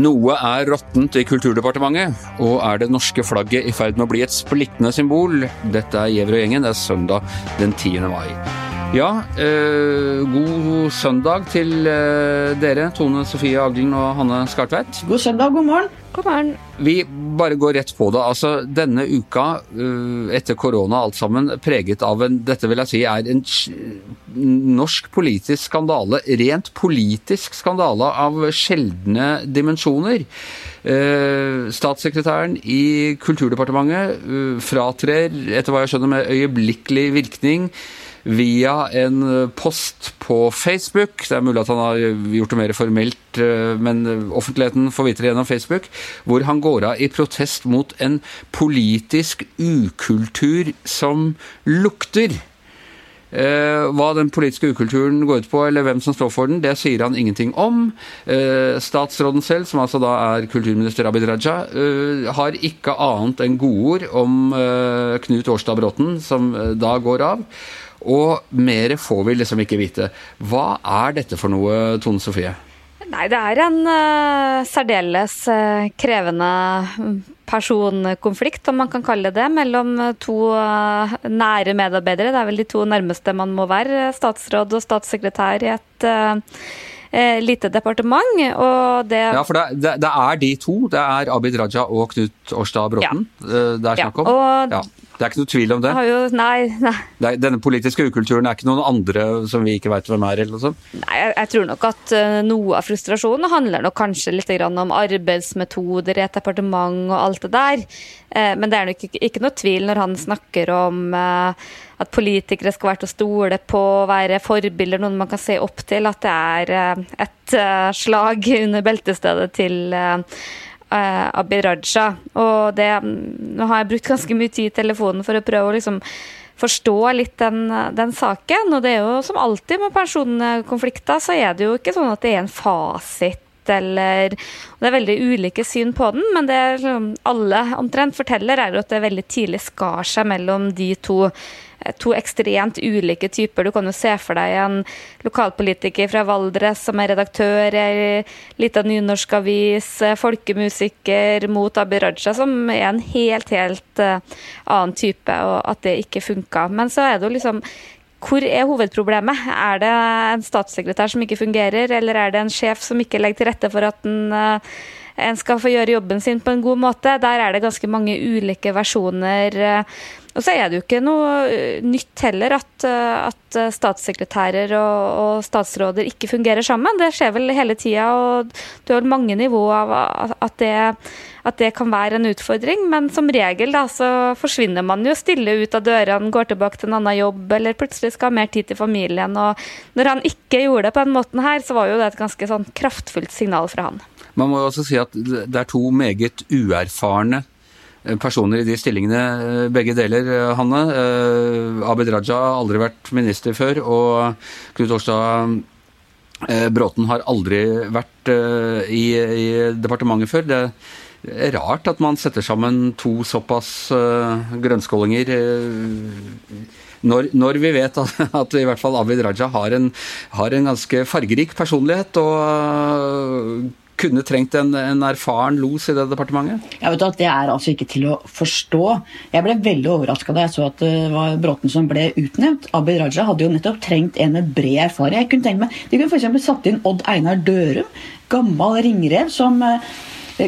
Noe er råttent i Kulturdepartementet, og er det norske flagget i ferd med å bli et splittende symbol? Dette er Gjever og gjengen, det er søndag den 10. mai. Ja, eh, god søndag til eh, dere, Tone Sofie Aglen og Hanne Skartveit. God søndag, god morgen. God morgen. Vi bare går rett på det. Altså, denne uka eh, etter korona alt sammen preget av en Dette vil jeg si er en norsk politisk skandale. Rent politisk skandale av sjeldne dimensjoner. Eh, statssekretæren i Kulturdepartementet eh, fratrer, etter hva jeg skjønner, med øyeblikkelig virkning via en post på Facebook. Det er mulig at han har gjort det mer formelt, men offentligheten får vite det gjennom Facebook. Hvor han går av i protest mot en politisk ukultur som lukter. Hva den politiske ukulturen går ut på, eller hvem som står for den, det sier han ingenting om. Statsråden selv, som altså da er kulturminister Abid Raja, har ikke annet enn godord om Knut Årstad Bråten, som da går av. Og mer får vi liksom ikke vite. Hva er dette for noe, Tone Sofie? Nei, det er en uh, særdeles uh, krevende personkonflikt, om man kan kalle det, mellom to uh, nære medarbeidere. Det er vel de to nærmeste man må være, statsråd og statssekretær i et lite departement. Og det Ja, for det, det, det, er de to. Det er Abid Raja og Knut Årstad Bråten ja. det er snakk om. Ja, og ja. Det er ikke noe tvil om det? Jo, nei, nei. Det, denne politiske ukulturen er ikke noen andre som vi ikke vet hvem er? eller noe sånt? Nei, jeg, jeg tror nok at uh, noe av frustrasjonen handler nok kanskje litt om arbeidsmetoder i et departement og alt det der. Uh, men det er nok ikke, ikke, noe tvil når han snakker om uh, at politikere skal være til å stole på, være forbilder, noen man kan se opp til. At det er et slag under beltestedet til eh, Abid Raja. Og det Nå har jeg brukt ganske mye tid i telefonen for å prøve å liksom forstå litt den, den, saken. Og det er jo som alltid med personkonflikter, så er det jo ikke sånn at det er en fasit. Eller, det er veldig ulike syn på den, men det liksom, alle omtrent forteller, er at det veldig tidlig skar seg mellom de to to ekstremt ulike typer. Du kan jo se for deg en lokalpolitiker fra Valdres som er redaktør i ei lita nynorskavis, folkemusiker mot Abid Raja, som er en helt, helt uh, annen type, og at det ikke funka. Men så er det jo liksom hvor er hovedproblemet? Er det en statssekretær som ikke fungerer, eller er det en sjef som ikke legger til rette for at en, en skal få gjøre jobben sin på en god måte? Der er det ganske mange ulike versjoner. Og så er det jo ikke noe eh, nytt heller at, eh, at eh, statssekretærer og, og, statsråder ikke fungerer sammen. Det skjer vel hele tida, og du har mange nivåer av at det, at det kan være en utfordring. Men som regel da, så forsvinner man jo stille ut av dørene, går tilbake til en annen jobb, eller plutselig skal ha mer tid til familien. Og når han ikke gjorde det på den måten her, så var jo det et ganske sånn kraftfullt signal fra han. Man må jo også si at det er to meget uerfarne personer i de stillingene, eh, begge deler, eh, Hanne. Abid Raja har aldri vært minister før, og Knut Årstad Bråten har aldri vært i, i departementet før. Det er rart at man setter sammen to såpass grønnskålinger når, når, vi vet at, at, i hvert fall Abid Raja har en, har en ganske fargerik personlighet og kunne trengt en, en, erfaren los i det departementet? Jeg vet at Det er altså ikke til å forstå. Jeg ble veldig overraska da jeg så at det var Bråten som ble utnevnt. Abid Raja hadde jo nettopp trengt en med bred erfaring. Jeg kunne tenkt meg, De kunne f.eks. satt inn Odd Einar Dørum, gammel ringrev som eh,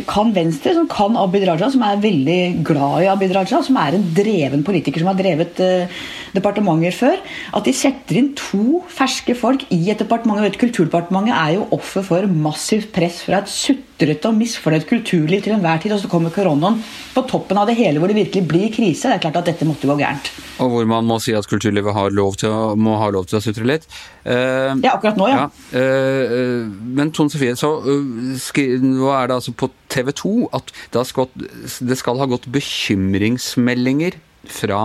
kan Venstre, som kan Abid Raja, som er veldig glad i Abid Raja, som er en dreven politiker som har drevet eh, departementer før, at de setter inn to ferske folk i et departement. Vet, Kulturdepartementet er jo offer for massivt press fra et sutrete og misfornøyd kulturliv til enhver tid, og så kommer koronaen på toppen av det hele, hvor det virkelig blir krise. Det er klart at dette måtte gå gærent. Og hvor man må si at kulturlivet har lov til å, må ha lov til å sutre litt. Uh, ja, akkurat nå, ja. ja uh, men Tone Sofie, så nå er det altså på TV 2 at det skal, det skal ha gått bekymringsmeldinger fra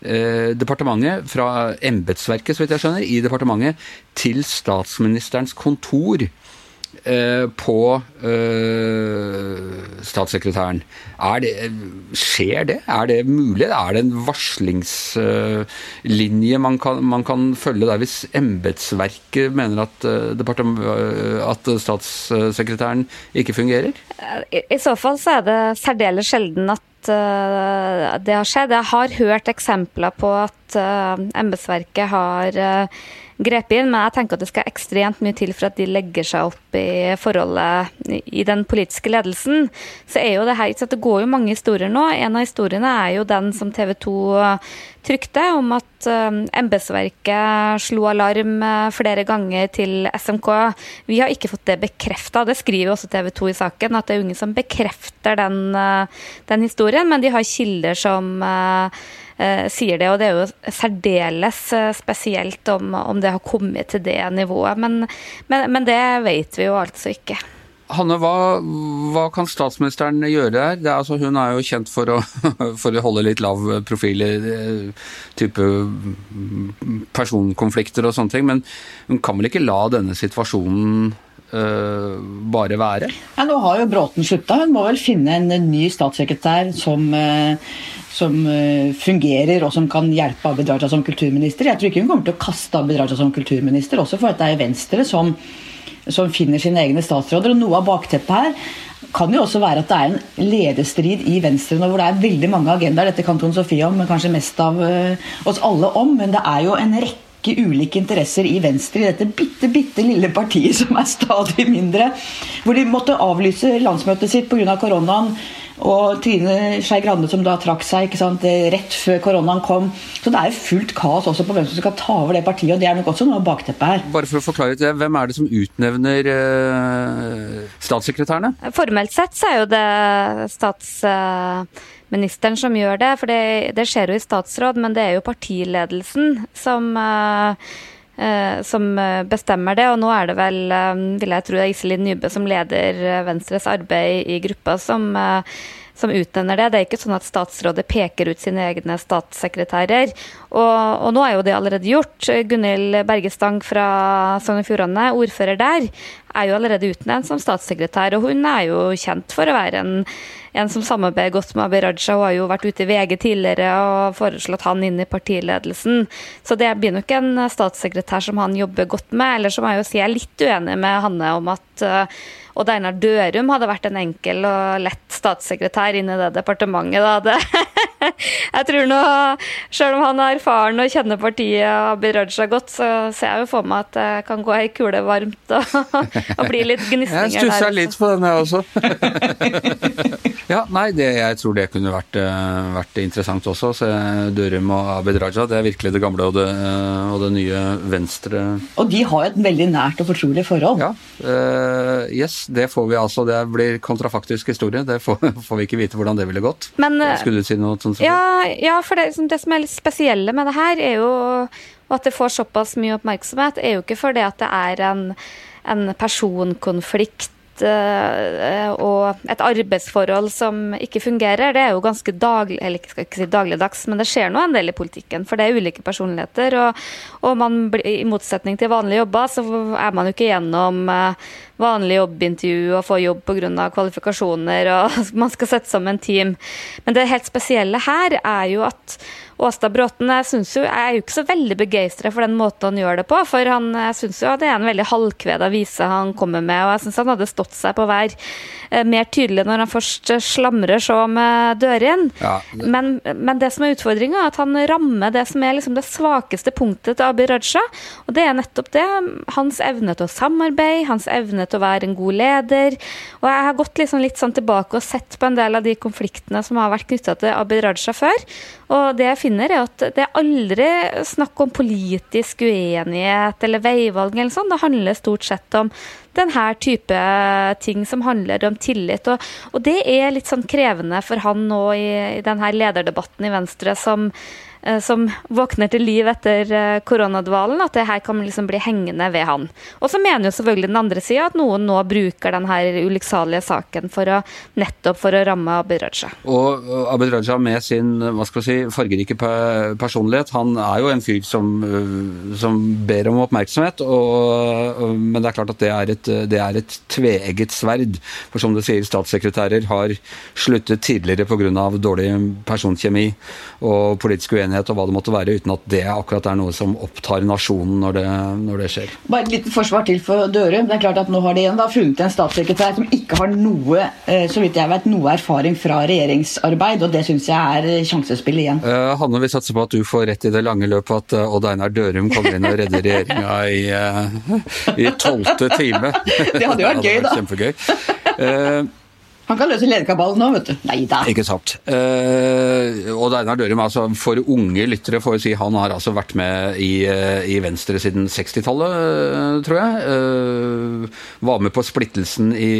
eh, departementet, fra embetsverket, så vidt jeg skjønner, i departementet til statsministerens kontor på eh, statssekretæren. Det, skjer det? Er det mulig? Er det en varslingslinje man kan, man kan følge der hvis embetsverket mener at, eh, at statssekretæren ikke fungerer? I, I, så fall så er det særdeles sjelden at det har skjedd. Jeg har hørt eksempler på at embetsverket har grepet inn, men jeg tenker at det skal ekstremt mye til for at de legger seg opp i forholdet i den politiske ledelsen. Så er jo det her, så Det går jo mange historier nå. En av historiene er jo den som TV 2 trykte, om at um, embetsverket slo alarm uh, flere ganger til SMK. Vi har ikke fått det bekrefta. Det skriver også TV 2 i saken, at det er ingen som bekrefter den, den historien, men de har kilder som Eh, sier det. Og det er jo særdeles eh, spesielt om, om det har kommet til det nivået. Men, men, men det vet vi jo altså ikke. Hanne, hva, hva, kan statsministeren gjøre her? Er, altså, hun er jo kjent for å, for å, holde litt lav profil i eh, type personkonflikter og sånne ting, men hun kan vel ikke la denne situasjonen øh, bare være? Ja, nå har jo Bråten slutta. Hun må vel finne en ny statssekretær som uh, som eh, fungerer og som kan hjelpe Abid Raja som kulturminister. Jeg tror ikke hun kommer til å kaste Abid Raja som kulturminister, også for at det er Venstre som, som finner sine egne statsråder. Og noe av bakteppet her kan jo også være at det er en lederstrid i Venstre nå, hvor det er veldig mange agendaer. Dette kan Ton Sofie om, men kanskje mest av uh, oss alle om. Men det er jo en rekke ulike interesser i Venstre i dette bitte, bitte lille partiet som er stadig mindre. Hvor de måtte avlyse landsmøtet sitt pga. koronaen og Trine Skei Grande som da trakk seg ikke sant, rett før koronaen kom. Så det er fullt kaos også på hvem som skal ta over det partiet, og det er nok også noe av bakteppet her. Bare for å forklare det, Hvem er det som utnevner eh, statssekretærene? Formelt sett så er jo det statsministeren som gjør det, for det, det, skjer jo i statsråd, men det er jo partiledelsen som uh, som bestemmer det. Og nå er det vel, vil jeg tro, Iselin Nybø som leder Venstres arbeid i gruppa, som som utnevner det. Det er ikke sånn at statsrådet peker ut sine egne statssekretærer. Og, og nå er jo det allerede gjort. Gunhild Bergestang fra Sogn og Fjordane, ordfører der, er jo allerede utnevnt som statssekretær. Og hun er jo kjent for å være en, en som samarbeider godt med Abid Raja. Hun har jo vært ute i VG tidligere og foreslått han inn i partiledelsen. Så det blir nok en statssekretær som han jobber godt med. Eller så må jeg jo si jeg er litt uenig med Hanne om at uh, Odd Einar Dørum hadde vært en enkel og lett statssekretær inn i det departementet. Da. Det, jeg tror nå, Selv om han er erfaren og kjenner partiet og Abid Raja godt, så ser jeg jo for meg at det kan gå ei kule varmt og, og bli litt gnisninger der. Jeg stussa litt på den, jeg også. ja, nei, det, jeg tror det kunne vært, eh, vært interessant også. Se Dørum og Abid Raja. Det er virkelig det gamle og det, og det nye Venstre. Og de har et veldig nært og fortrolig forhold. Ja, uh, yes det får vi altså. Det blir kontrafaktisk historie. Det får, får vi ikke vite hvordan det ville gått. Men, Skulle du si noe sånt? Ja, ja, for det, det, som er litt spesielle med det her, er jo at det får såpass mye oppmerksomhet, er jo ikke fordi at det er en, en personkonflikt Eh, og et arbeidsforhold som ikke fungerer, det er jo ganske daglig, eller ikke skal ikke si dagligdags, men det skjer nå en del i politikken. For det er ulike personligheter. Og, og man, i motsetning til vanlige jobber, så er man jo ikke gjennom eh, vanlig jobbintervju og få jobb pga. kvalifikasjoner, og man skal sette sammen team. Men det helt spesielle her er jo at Åsta Bråten jeg, jo, jeg er jo ikke så veldig begeistra for den måten han gjør det på. For han, jeg syns jo det er en veldig halvkveda vise han kommer med, og jeg syns han hadde stått seg på å være eh, mer tydelig når han først slamrer så med døren. Ja. Men, men, det som er utfordringa, er at han rammer det som er liksom det svakeste punktet til Abid Raja. Og det er nettopp det. Hans evne til å samarbeide, hans evne til å være en god leder. Og jeg har gått liksom litt sånn tilbake og sett på en del av de konfliktene som har vært knytta til Abid Raja før. Og det jeg finner, er at det er aldri snakk om politisk uenighet eller veivalg eller sånn. Det handler stort sett om denne type ting som handler om tillit. Og, og det er litt sånn krevende for han nå i, i denne lederdebatten i Venstre, som eh, som våkner til liv etter eh, koronadvalen, at det her kan liksom bli hengende ved han. Og så mener jo selvfølgelig den andre sida at noen nå bruker denne ulykksalige saken for å, nettopp for å ramme Abid Raja. Og Abid Raja med sin hva skal vi si, fargerike personlighet, han er jo en fyr som, som ber om oppmerksomhet, og, men det er klart at det er et, det er et tveegget sverd. For som du sier, statssekretærer har sluttet tidligere pga. dårlig personkjemi og politisk uenighet og hva det måtte være, uten at det akkurat er noe som opptar nasjonen når det, når det skjer. Bare et lite forsvar til for Dørum. Det er klart at Nå har de igjen da funnet en statssekretær som ikke har noe eh, så vidt jeg vet, noe erfaring fra regjeringsarbeid, og det syns jeg er sjansespill igjen. Uh, Hanne, vi satser på at du får rett i det lange løpet at Odd Einar Dørum kommer inn og redder regjeringa i tolvte uh, time. Det hadde jo vært gøy, da. Kjempegøy. Han kan løse lederkabalen nå, vet du. Nei da. Ikke sant. Uh, og Einar Dørum, altså, for unge lyttere, får jeg si, han har altså vært med i, uh, i Venstre siden 60-tallet, uh, tror jeg. var med på splittelsen i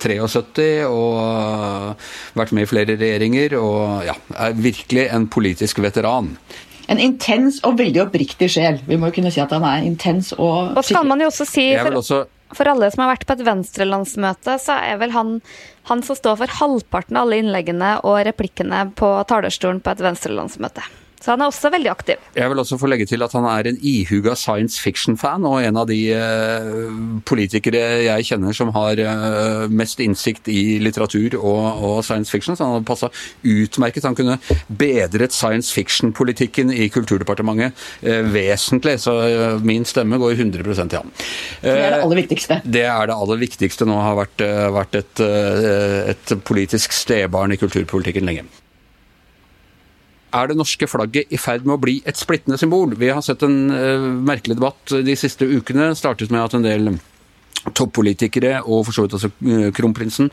73 og vært med i flere regjeringer. Og ja, er virkelig en politisk veteran. En intens og veldig oppriktig sjel. Vi må jo kunne si at han er intens og Og skal man jo også si for for alle som har vært på et venstrelandsmøte, så er vel han, han som står for halvparten av alle innleggene og replikkene på talerstolen på et venstrelandsmøte. Så han er også veldig aktiv. Jeg vil også få legge til at han er en ihuga science fiction-fan, og en av de uh, politikere jeg kjenner som har uh, mest innsikt i litteratur og, og science fiction. Så han hadde passa utmerket. Han kunne bedret science fiction-politikken i Kulturdepartementet uh, vesentlig, så min stemme går 100% til han. det er det aller viktigste? Det er det aller viktigste nå. Har vært, vært et, et politisk stebarn i kulturpolitikken lenge er det norske flagget i ferd med å bli et splittende symbol? Vi har sett en uh, merkelig debatt de siste ukene. Startet med at en del toppolitikere, og for så vidt også eh, kronprinsen,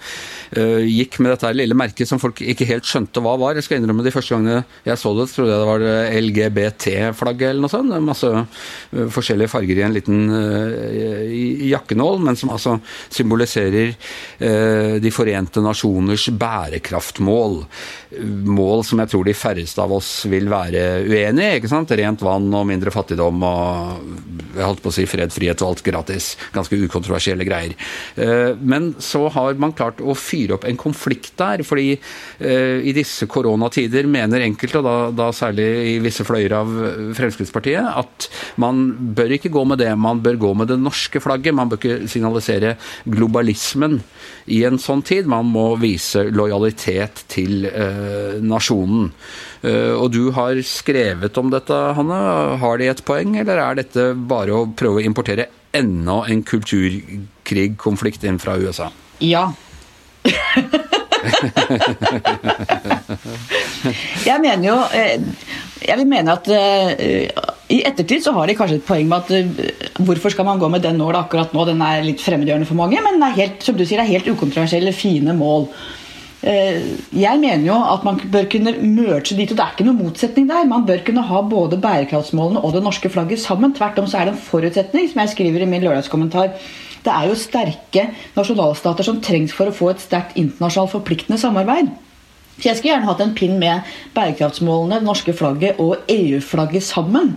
eh, gikk med dette lille merket som folk ikke helt skjønte hva var. Jeg skal innrømme De første gangene jeg så det, trodde jeg det var LGBT-flagget eller noe sånt. Masse eh, forskjellige farger i en liten jakkenål, men som altså symboliserer De forente nasjoners bærekraftmål. Mål som jeg tror de færreste av oss vil være uenig i. ikke sant? Rent vann og mindre fattigdom og jeg holdt på å si fred, frihet og alt gratis. Ganske ukontroversielt kontroversielle greier. Eh, men så har man klart å fyre opp en konflikt der, fordi eh, i disse koronatider mener enkelte, og da, da særlig i visse fløyer av Fremskrittspartiet, at man bør ikke gå med det, man bør gå med det norske flagget. Man bør ikke signalisere globalismen i en sånn tid. Man må vise lojalitet til eh, nasjonen. Og du har skrevet om dette, Hanne. Har de et poeng, eller er dette bare å prøve å importere enda en kulturkrigkonflikt inn fra USA? Ja. jeg mener jo eh, Jeg vil mene at uh, i ettertid så har de kanskje et poeng med at uh, hvorfor skal man gå med den nåla akkurat nå? Den er litt fremmedgjørende for mange, men det er helt, som du sier, det er helt ukontroversielle, fine mål. Jeg mener jo at man bør kunne merge dit, og det er ikke noen motsetning der. Man bør kunne ha både bærekraftsmålene og det norske flagget sammen. Tvert om så er det en forutsetning, som jeg skriver i min lørdagskommentar. Det er jo sterke nasjonalstater som trengs for å få et sterkt internasjonalt forpliktende samarbeid. Så jeg skulle gjerne hatt en pinn med bærekraftsmålene, det norske flagget og EU-flagget sammen.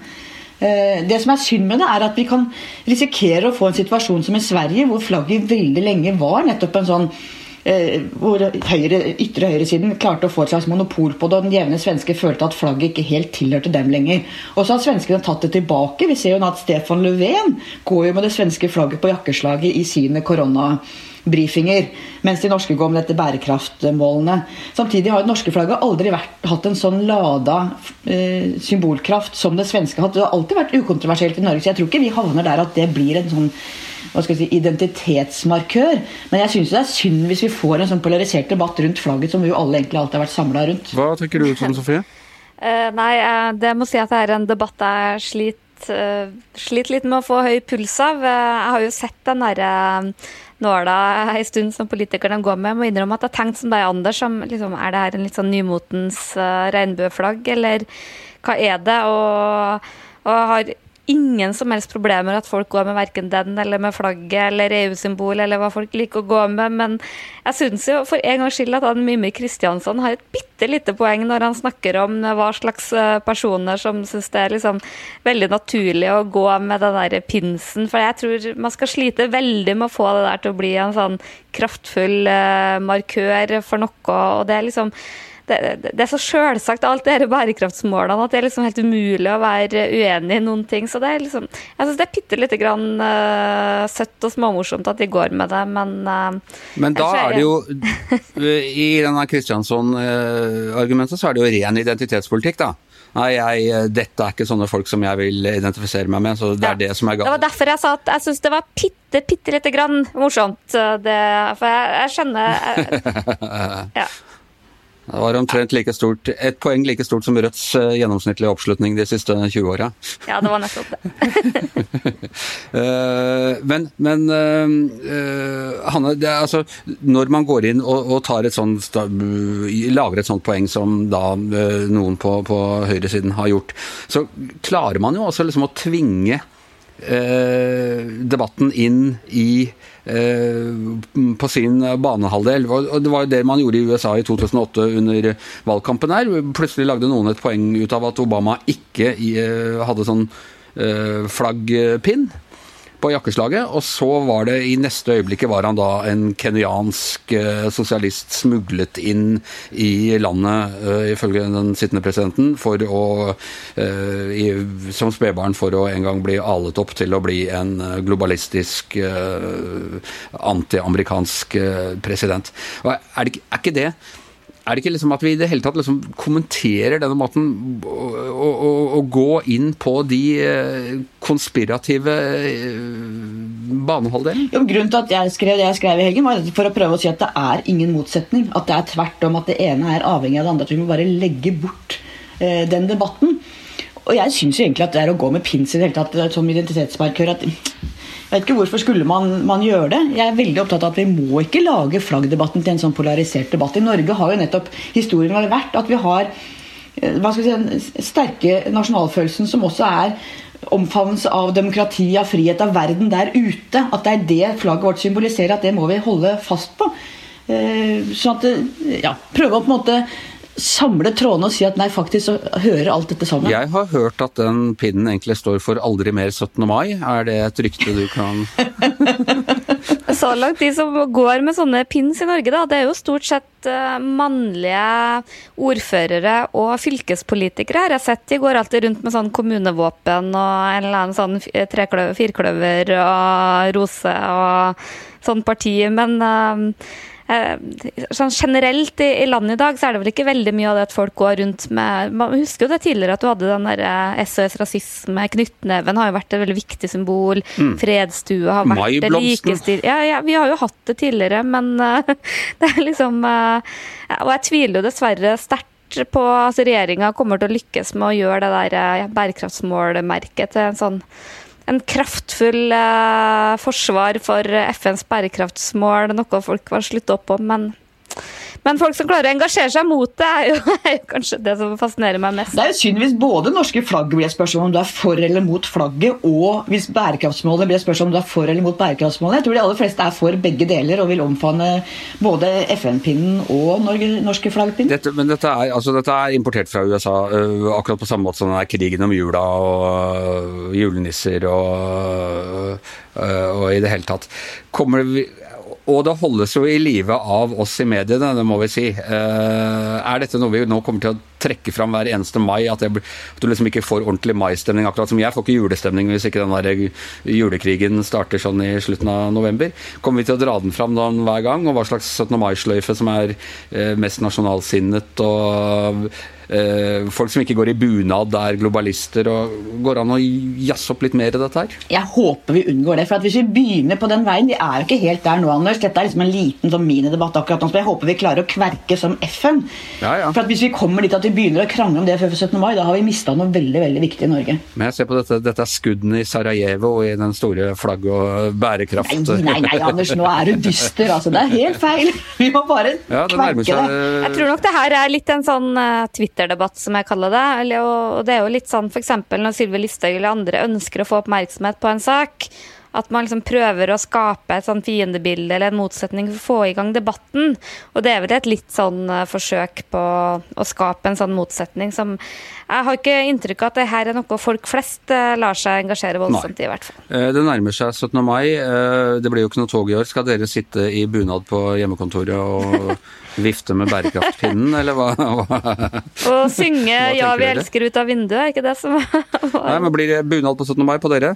Det som er synd med det, er at vi kan risikere å få en situasjon som i Sverige, hvor flagget veldig lenge var nettopp en sånn Eh, hvor høyre, ytre høyresiden klarte å få et slags monopol på det, og den jevne svenske følte at flagget ikke helt tilhørte dem lenger. Og så har svenskene tatt det tilbake. Vi ser jo nå at Stefan Löfven går jo med det svenske flagget på jakkeslaget i sine koronabrifinger, mens de norske går med dette bærekraftmålene. Samtidig har det norske flagget aldri vært, hatt en sånn lada eh, symbolkraft som det svenske har hatt. Det har alltid vært ukontroversielt i Norge, så jeg tror ikke vi havner der at det blir en sånn hva skal jeg si, identitetsmarkør. Men jeg syns det er synd hvis vi får en sånn polarisert debatt rundt flagget som vi jo alle egentlig alltid har vært samla rundt. Hva tenker du om, Sofie? Uh, nei, uh, det må si at det er en debatt jeg sliter uh, slit litt med å få høy puls av. Jeg har jo sett den derre nåla en stund som politikerne går med. Jeg må innrømme at jeg har tenkt som deg, Anders, som liksom, er det her en litt sånn nymotens regnbueflagg, eller hva er det? Og, og har ingen som helst problemer at folk går med verken den eller med flagget eller EU-symbol eller hva folk liker å gå med, men jeg syns jo for en gangs skyld at han Mimmi Kristiansson har et bitte lite poeng når han snakker om hva slags eh, personer som syns det er liksom veldig naturlig å gå med den der pinsen. For jeg tror man skal slite veldig med å få det der til å bli en sånn kraftfull uh, markør for noe, og det er liksom det, det, er så sjølsagt, alt det disse bærekraftsmålene, at det er liksom helt umulig å være uenig i noen ting. Så det er liksom Jeg syns det er bitte lite grann uh, søtt og småmorsomt at de går med det, men uh, Men da er det jo I denne Kristiansson-argumentet så er det jo ren identitetspolitikk, da. Nei, jeg, dette er ikke sånne folk som jeg vil identifisere meg med. så Det er ja. det som er galt. Det var derfor jeg sa at jeg syns det var bitte, bitte lite grann morsomt. Det, for jeg, jeg skjønner jeg, ja. Det var omtrent like stort, et poeng like stort som Rødts uh, gjennomsnittlige oppslutning de siste 20 åra. Ja, det var nettopp det. uh, men, men uh, Hanne, det er, altså, når man går inn og, og tar et sånt, lager et sånt poeng som da noen på, på høyresiden har gjort, så klarer man jo også liksom å tvinge debatten inn i Eh, på sin banehalvdel. Og Det var jo det man gjorde i USA i 2008 under valgkampen her. Plutselig lagde noen et poeng ut av at Obama ikke eh, hadde sånn eh, flaggpinn på jakkeslaget. Og så var det i neste øyeblikket var han da en kenyansk uh, sosialist smuglet inn i landet, uh, ifølge den sittende presidenten, for å uh, som spedbarn for å en gang bli alet opp til å bli en globalistisk antiamerikansk president. Og er, det, er ikke det er det ikke liksom at vi i det hele tatt liksom kommenterer denne måten å gå inn på de eh, konspirative eh, banehalvdelen? grunnen til at jeg skrev det jeg skrev i helgen, var for å prøve å si at det er ingen motsetning. At det er tvert om at det ene er avhengig av det andre. At vi må bare legge bort eh, den debatten. Og jeg syns egentlig at det er å gå med pins i det hele tatt som identitetsmarkør at jeg vet ikke hvorfor skulle man, man, gjøre det. Jeg er veldig opptatt av at vi må ikke lage flaggdebatten til en sånn polarisert debatt. I Norge har jo nettopp historien vært at vi har eh, hva skal vi si, den sterke nasjonalfølelsen som også er omfavnelse av demokrati, av frihet, av verden der ute. At det er det flagget vårt symboliserer, at det må vi holde fast på. Eh, sånn at, eh, ja, Prøve å på en måte samle trådene og si at nei, faktisk så hører alt dette sammen? Jeg har hørt at den pinnen egentlig står for 'aldri mer 17. mai'. Er det et rykte du kan Så langt de som går med sånne pins i Norge, da, det er jo stort sett uh, mannlige ordførere og fylkespolitikere. Jeg har sett de går alltid rundt med sånn kommunevåpen og en eller annen sånn firkløver og rose og sånn parti. Men Eh, sånn generelt i, i, landet i dag så er det vel ikke veldig mye av det at folk går rundt med Man husker jo det tidligere at du hadde den der SOS eh, Rasisme, knyttneven har jo vært et veldig viktig symbol. Mm. Fredsstue har vært det likestil... Ja, ja, vi har jo hatt det tidligere, men uh, det er liksom uh, Og jeg tviler jo dessverre sterkt på at altså regjeringa kommer til å lykkes med å gjøre det der ja, bærekraftsmålmerket til en sånn en kraftfull eh, forsvar for FNs bærekraftsmål, noe folk var slutta opp om. Men men folk som klarer å engasjere seg mot det, er jo, er jo, kanskje det som fascinerer meg mest. Det er jo synd hvis både norske flagg blir et spørsmål om du er for eller mot flagget, og hvis bærekraftsmålet blir et spørsmål om du er for eller mot bærekraftsmålet. Jeg tror de aller fleste er for begge deler og vil omfavne både FN-pinnen og norske flaggpinnen. Dette, men dette er, altså, dette er, importert fra USA, uh, akkurat på samme måte som den er krigen om jula og uh, julenisser og, uh, og i det hele tatt. Kommer det og det holdes jo i live av oss i mediene, det må vi si. Eh, er dette noe vi nå kommer til å trekke fram hver eneste mai? At, jeg, at du liksom ikke får ordentlig maistemning, akkurat som jeg får ikke julestemning hvis ikke den der julekrigen starter sånn i slutten av november? Kommer vi til å dra den fram den hver gang? Og hva slags 17. mai-sløyfe som er eh, mest nasjonalsinnet? og folk som ikke går i bunad, er globalister. og Går an å jazze opp litt mer i dette her? Jeg håper vi unngår det. for Hvis vi begynner på den veien Vi er jo ikke helt der nå, Anders. Dette er liksom en liten sånn minidebatt akkurat nå. Så jeg håper vi klarer å kverke som FN. Ja, ja. For Hvis vi kommer dit at vi begynner å krangle om det før 17. mai, da har vi mista noe veldig veldig viktig i Norge. Men jeg ser på dette, dette er skuddene i Sarajevo og i den store flagg- og bærekraft... Nei, nei, nei, Anders, nå er du dyster. altså. Det er helt feil. Vi må bare ja, kverke det. Jeg tror nok det her er litt en sånn uh, Twitter Twitter-debatt, som jeg kaller det. Og det er jo litt sånn f.eks. når Sylvi Listhaug eller andre ønsker å få oppmerksomhet på en sak at man liksom prøver å skape et sånn fiendebilde eller en motsetning for å få i gang debatten. Og det er vel et litt sånn uh, forsøk på å skape en sånn motsetning som Jeg har ikke inntrykk av at det her er noe folk flest uh, lar seg engasjere voldsomt i, i hvert fall. Eh, det nærmer seg 17. mai. Det blir jo ikke noe tog i år. Skal dere sitte i bunad på hjemmekontoret og vifte med bærekraftpinnen, eller hva? Og synge 'Ja, vi elsker' ut av vinduet, er ikke det som Nei, men Blir det bunad på 17. mai på dere?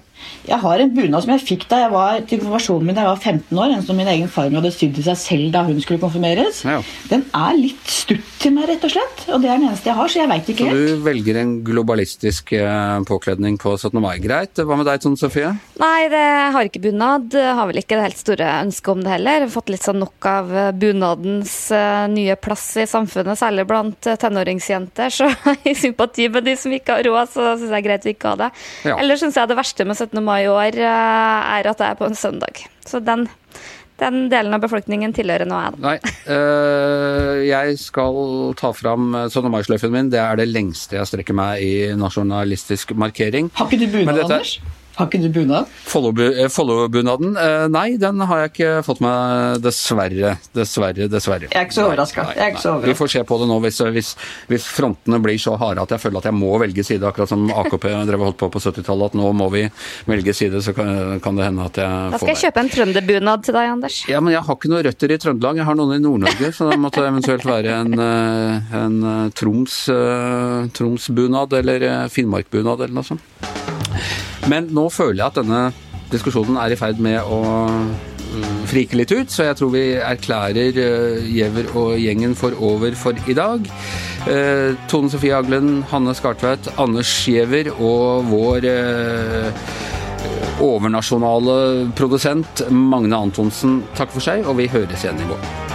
Jeg har en bunad som jeg fikk da jeg var til konfirmasjonen min da jeg var 15 år. En som min egen farmor hadde sydd til seg selv da hun skulle konfirmeres. Ja. Den er litt stutt til meg, rett og slett. Og det er den eneste jeg har, så jeg veit ikke Så helt. Velger en globalistisk eh, påkledning på 17. mai. Greit. Hva med deg, Tone Sofie? Nei, det har ikke bunad. Har vel ikke det helt store ønsket om det heller. Fått litt sånn nok av bunadens eh, nye plass i samfunnet, særlig blant eh, tenåringsjenter. Så i sympati med de som ikke har råd, så syns jeg det er greit vi ikke har det. Ja. Eller syns jeg det verste med 17. mai i år eh, er at det er på en søndag. Så den, den delen av befolkningen tilhører nå jeg, da. Nei. øh, jeg skal ta fram 17. mai-sløyfen min. Det er det lengste jeg strekker meg i nasjonalistisk markering. Har ikke du bunad, dette- Anders? Har ikke du bunad? Follobu- eh, Follo-bunaden? Eh, nei, den har jeg ikke fått med, dessverre. Dessverre, dessverre. Jeg er ikke så overraska. Er. Vi får se på det nå hvis, hvis, hvis frontene blir så harde at jeg føler at jeg må velge side, akkurat som AKP drev holdt på på 70-tallet, at nå må vi velge side, så kan, kan det hende at jeg Da skal jeg kjøpe en trønderbunad til deg, Anders. Ja, men jeg har ikke noen røtter i Trøndelag, jeg har noen i Nord-Norge, så det måtte eventuelt være en, eh, en Troms, Troms-bunad eller Finnmark-bunad eller noe sånt. Men nå føler jeg at denne diskusjonen er i ferd med å mm, frike litt ut, så jeg tror vi erklærer eh, Giæver og gjengen for over for i dag. Eh, Tone Sofie Aglen, Hanne Skartveit, Anders Giæver og vår eh, overnasjonale produsent Magne Antonsen, takk for seg, og vi høres igjen i morgen.